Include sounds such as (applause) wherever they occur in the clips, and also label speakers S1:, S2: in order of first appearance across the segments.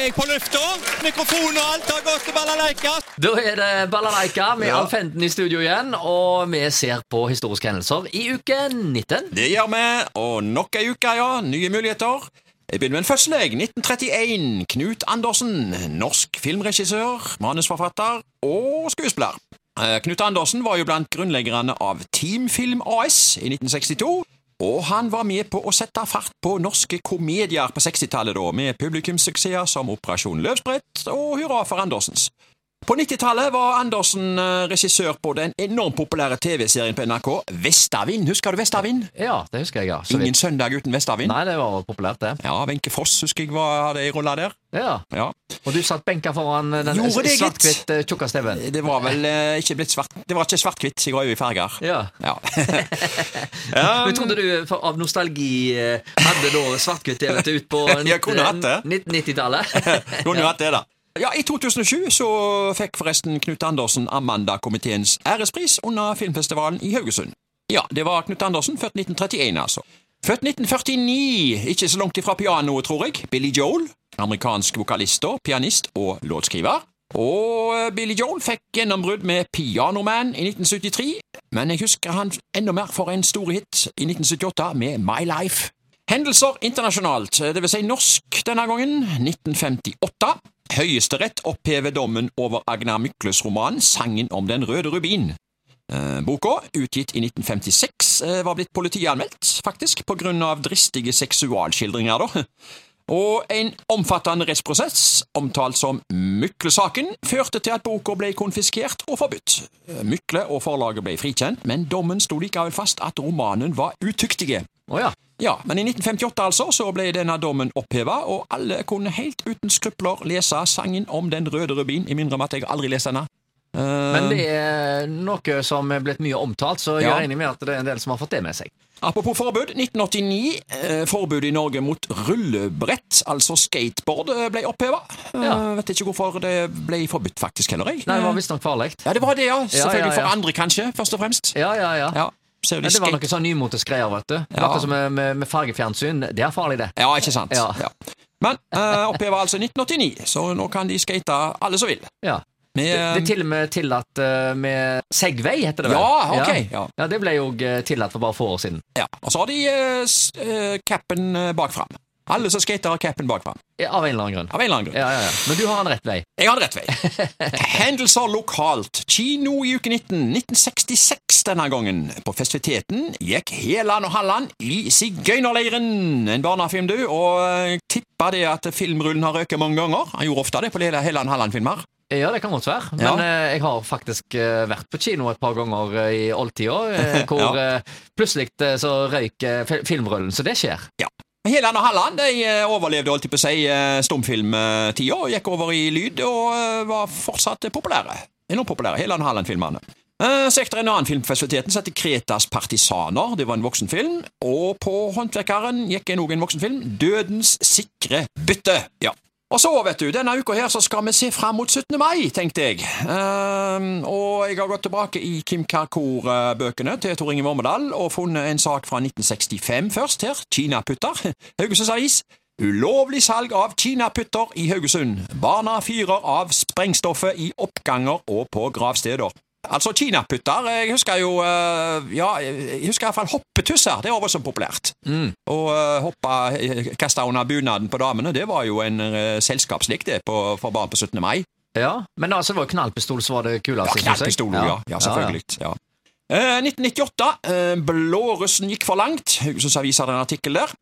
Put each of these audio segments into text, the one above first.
S1: jeg på lufta. Mikrofon og alt har gått til balalaika.
S2: Da er det Balalaika med
S1: Ja.
S2: Alfenden i studio igjen, og vi ser på historiske hendelser i uke 19.
S1: Det gjør vi, og nok ei uke, ja. Nye muligheter. Jeg begynner med en fødsel, jeg. 1931. Knut Andersen. Norsk filmregissør, manusforfatter og skuespiller. Eh, Knut Andersen var jo blant grunnleggerne av Teamfilm AS i 1962. Og han var med på å sette fart på norske komedier på 60-tallet, da, med publikumssuksesser som Operasjon Løvsprett og Hurra for Andersens. På 90-tallet var Andersen eh, regissør på den enormt populære TV-serien på NRK Vestavind. Husker du Vestavind?
S2: Ja, det husker jeg, ja. Så
S1: Ingen
S2: vi...
S1: søndag uten Vestavind.
S2: Nei, det var populært, det.
S1: Ja, Wenche Foss husker jeg var, hadde ei rolle der.
S2: Ja.
S1: Ja.
S2: Og du satt benka foran den
S1: Gjorde det,
S2: svart-hvitt eh, tjukkeste TV-en.
S1: Det var vel eh, ikke blitt svart Det var ikke svart-hvitt, jeg var jo i farger.
S2: Ja.
S1: Ja. (laughs) (laughs)
S2: Men trodde du for, av nostalgi eh, hadde da svart-hvitt-TV ut på (laughs)
S1: Jeg kunne hatt det.
S2: 1990-tallet?
S1: Kunne jo hatt det, da. Ja, I 2007 så fikk forresten Knut Andersen Amanda-komiteens ærespris under filmfestivalen i Haugesund. Ja, det var Knut Andersen, født 1931, altså. Født 1949, ikke så langt ifra pianoet, tror jeg. Billy Joel, amerikansk vokalist og pianist og låtskriver. Og eh, Billy Joel fikk gjennombrudd med Pianoman i 1973, men jeg husker han enda mer for en stor hit i 1978 med My Life. Hendelser internasjonalt, det vil si norsk denne gangen, 1958. Høyesterett opphever dommen over Agnar Mykles roman Sangen om den røde rubin. Eh, Boka, utgitt i 1956, eh, var blitt politianmeldt, faktisk, på grunn av dristige seksualskildringer, da. Og en omfattende rettsprosess, omtalt som Mykle-saken, førte til at boka ble konfiskert og forbudt. Eh, Mykle og forlaget ble frikjent, men dommen sto likevel fast at romanen var utyktige.
S2: Å ja.
S1: Ja, men i 1958 altså, så ble denne dommen oppheva, og alle kunne helt uten skrupler lese sangen om den røde rubin, i mindre om at jeg aldri leser denne. Uh,
S2: Men det er noe som er blitt mye omtalt, så jeg
S1: Ja.
S2: regner med at det er en del som har fått det med seg.
S1: Apropos forbud, 1989, eh, forbud i Norge mot rullebrett, altså skateboard, eh, ble oppheva.
S2: Ja.
S1: vet ikke hvorfor det ble forbudt, faktisk, heller. Jeg.
S2: Nei, det var visstnok farlig.
S1: Ja, det var det, ja. Selvfølgelig for andre, kanskje, først og fremst.
S2: Ja, ja, ja.
S1: Ja, du
S2: Men det var noe sånn nymotesgreier, vet du.
S1: Ja.
S2: Noe som med, med, med fargefjernsyn. Det er farlig, det.
S1: Ja, ikke sant?
S2: Ja.
S1: Men uh, oppheva altså 1989, så nå kan de skate alle som vil.
S2: Ja.
S1: Med,
S2: Det, det er til og med tillatt eh, med Segway, heter det vel?
S1: Ja, ok, ja.
S2: ja, Det ble jo eh, tillatt for bare få år siden.
S1: Ja, og så har de uh, eh, capen uh, bak fram. Alle som skater har capen bak
S2: Av en eller annen grunn.
S1: Av en eller annen grunn.
S2: Ja, ja, ja. Men du har den rett vei.
S1: Jeg har den rett vei. (laughs) Hendelser lokalt. Kino i uke 19. 1966 denne gangen. På festiviteten gikk Heland og Halland i Sigøynerleiren. En barnefilm, du, og tippa tipper det at filmrullen har røket mange ganger. Han gjorde ofte det på Heland Halland-filmer.
S2: Ja, det kan godt være. Men
S1: Ja.
S2: eh, jeg har faktisk eh, vært på kino et par ganger eh, i oldtida, eh, (laughs) hvor
S1: Ja.
S2: eh, plutselig eh, så røyk eh, filmrullen. Så det skjer.
S1: Ja. Heland og Halland de eh, overlevde holdt på å si, eh, stumfilmtida og gikk over i lyd og eh, var fortsatt populære. Enormt populære, Heland og Halland-filmene. Så gikk det en annen film på festiviteten som het Kretas partisaner. Det var en voksenfilm. Og på Håndverkeren gikk en òg en voksenfilm. Dødens sikre bytte. Ja. Og så, vet du, denne uka her så skal vi se fram mot 17. mai, tenkte jeg. Um, og jeg har gått tilbake i Kim Karkor-bøkene til Tor Inge Vormedal og funnet en sak fra 1965 først her. Kinaputter. (laughs) Haugesunds Avis. Ulovlig salg av kinaputter i Haugesund. Barna fyrer av sprengstoffet i oppganger og på gravsteder. Altså kinaputter. Jeg husker jo eh, Ja, jeg husker iallfall hoppetusser. Det var voldsomt populært. Å uh, hoppe, kaste under bunaden på damene, det var jo en selskapslik det på, for barn på 17. mai.
S2: Ja, Men altså, det var knallpistol som var det
S1: Ja,
S2: kuleste. jeg.
S1: knallpistol, ja. ja. selvfølgelig. Ja, Eh, 1998. eh, Blårussen gikk for langt. Haugesunds Avis hadde en artikkel der.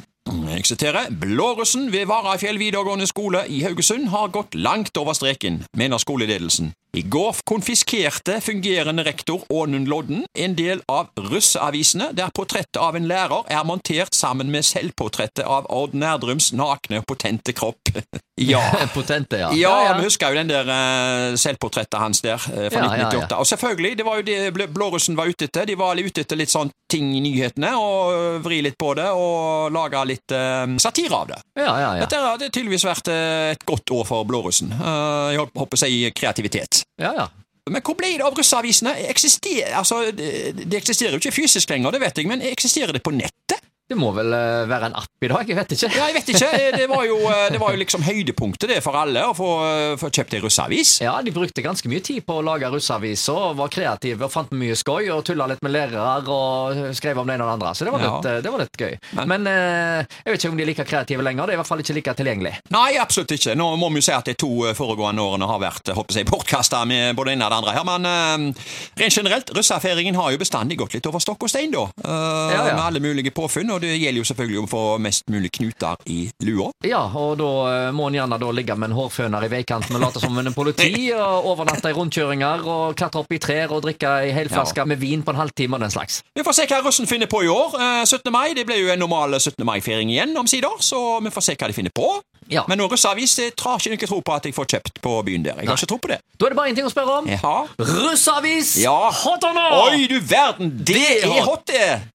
S1: Jeg siterer. Blårussen ved Varafjell videregående skole i Haugesund har gått langt over streken, mener skoleledelsen. I går konfiskerte fungerende rektor Ånund Lodden en del av russeavisene, der portrettet av en lærer er montert sammen med selvportrettet av Odd Nerdrums nakne potente kropp. (laughs) ja. (laughs)
S2: Potente, ja.
S1: Ja, vi husker jo den der uh, selvportrettet hans der eh, fra
S2: Ja, ja,
S1: 1998.
S2: ja.
S1: Og selvfølgelig, det var jo det Blårussen var ute etter. De var ute etter litt sånn ting i nyhetene, og øh, vri litt på det, og lage litt eh, satire av det.
S2: Ja, ja, ja.
S1: Dette har tydeligvis vært eh, et godt år for Blårussen. Uh, jeg håper å si kreativitet.
S2: Ja, ja.
S1: Men hvor ble det av russeavisene? Eksister, altså, det, eksisterer jo ikke fysisk lenger, det vet jeg, men eksisterer det på nettet?
S2: Det må vel eh, være en app i dag? Jeg vet ikke.
S1: Ja, jeg vet ikke. Det var jo, eh, det var jo liksom høydepunktet det for alle, å få, eh, få kjøpt ei russeavis.
S2: Ja, de brukte ganske mye tid på å lage russeaviser, var kreative og fant mye skøy, og tulla litt med lærere og skrev om det ene og det andre. Så det var litt, ja. det var litt gøy.
S1: Men-
S2: eh, jeg vet ikke om de er like kreative lenger. Det er i hvert fall ikke like tilgjengelig.
S1: Nei, absolutt ikke. Nå må vi jo si at de to eh, foregående årene har vært eh, håper jeg, bortkasta med både det ene og det andre her, men eh, rent generelt, russefeiringen har jo bestandig gått litt over stokk og stein, da. Eh. Med alle mulige påfunn, og det gjelder jo selvfølgelig å få mest mulig knuter i lua.
S2: Ja, og da eh, må en gjerne ligge med en hårføner i veikanten og late som en politi, (laughs) og overnatte i rundkjøringer, og klatre opp i trær og drikke ei helflaske med vin på en halvtime og den slags.
S1: Vi får se hva russen finner på i år. Eh, 17. mai det ble jo en normal 17. mai-feiring igjen, omsider, så vi får se hva de finner på.
S2: Ja.
S1: Men noen russeavis det har ikke noe tro på at jeg får kjøpt på byen der. Jeg har ikke tro på det.
S2: Da er det bare én ting å spørre om.
S1: Ja.
S2: Russeavis!
S1: Ja.
S2: Hot or not?
S1: Oi, du verden! Det,
S2: Det
S1: er hot, det!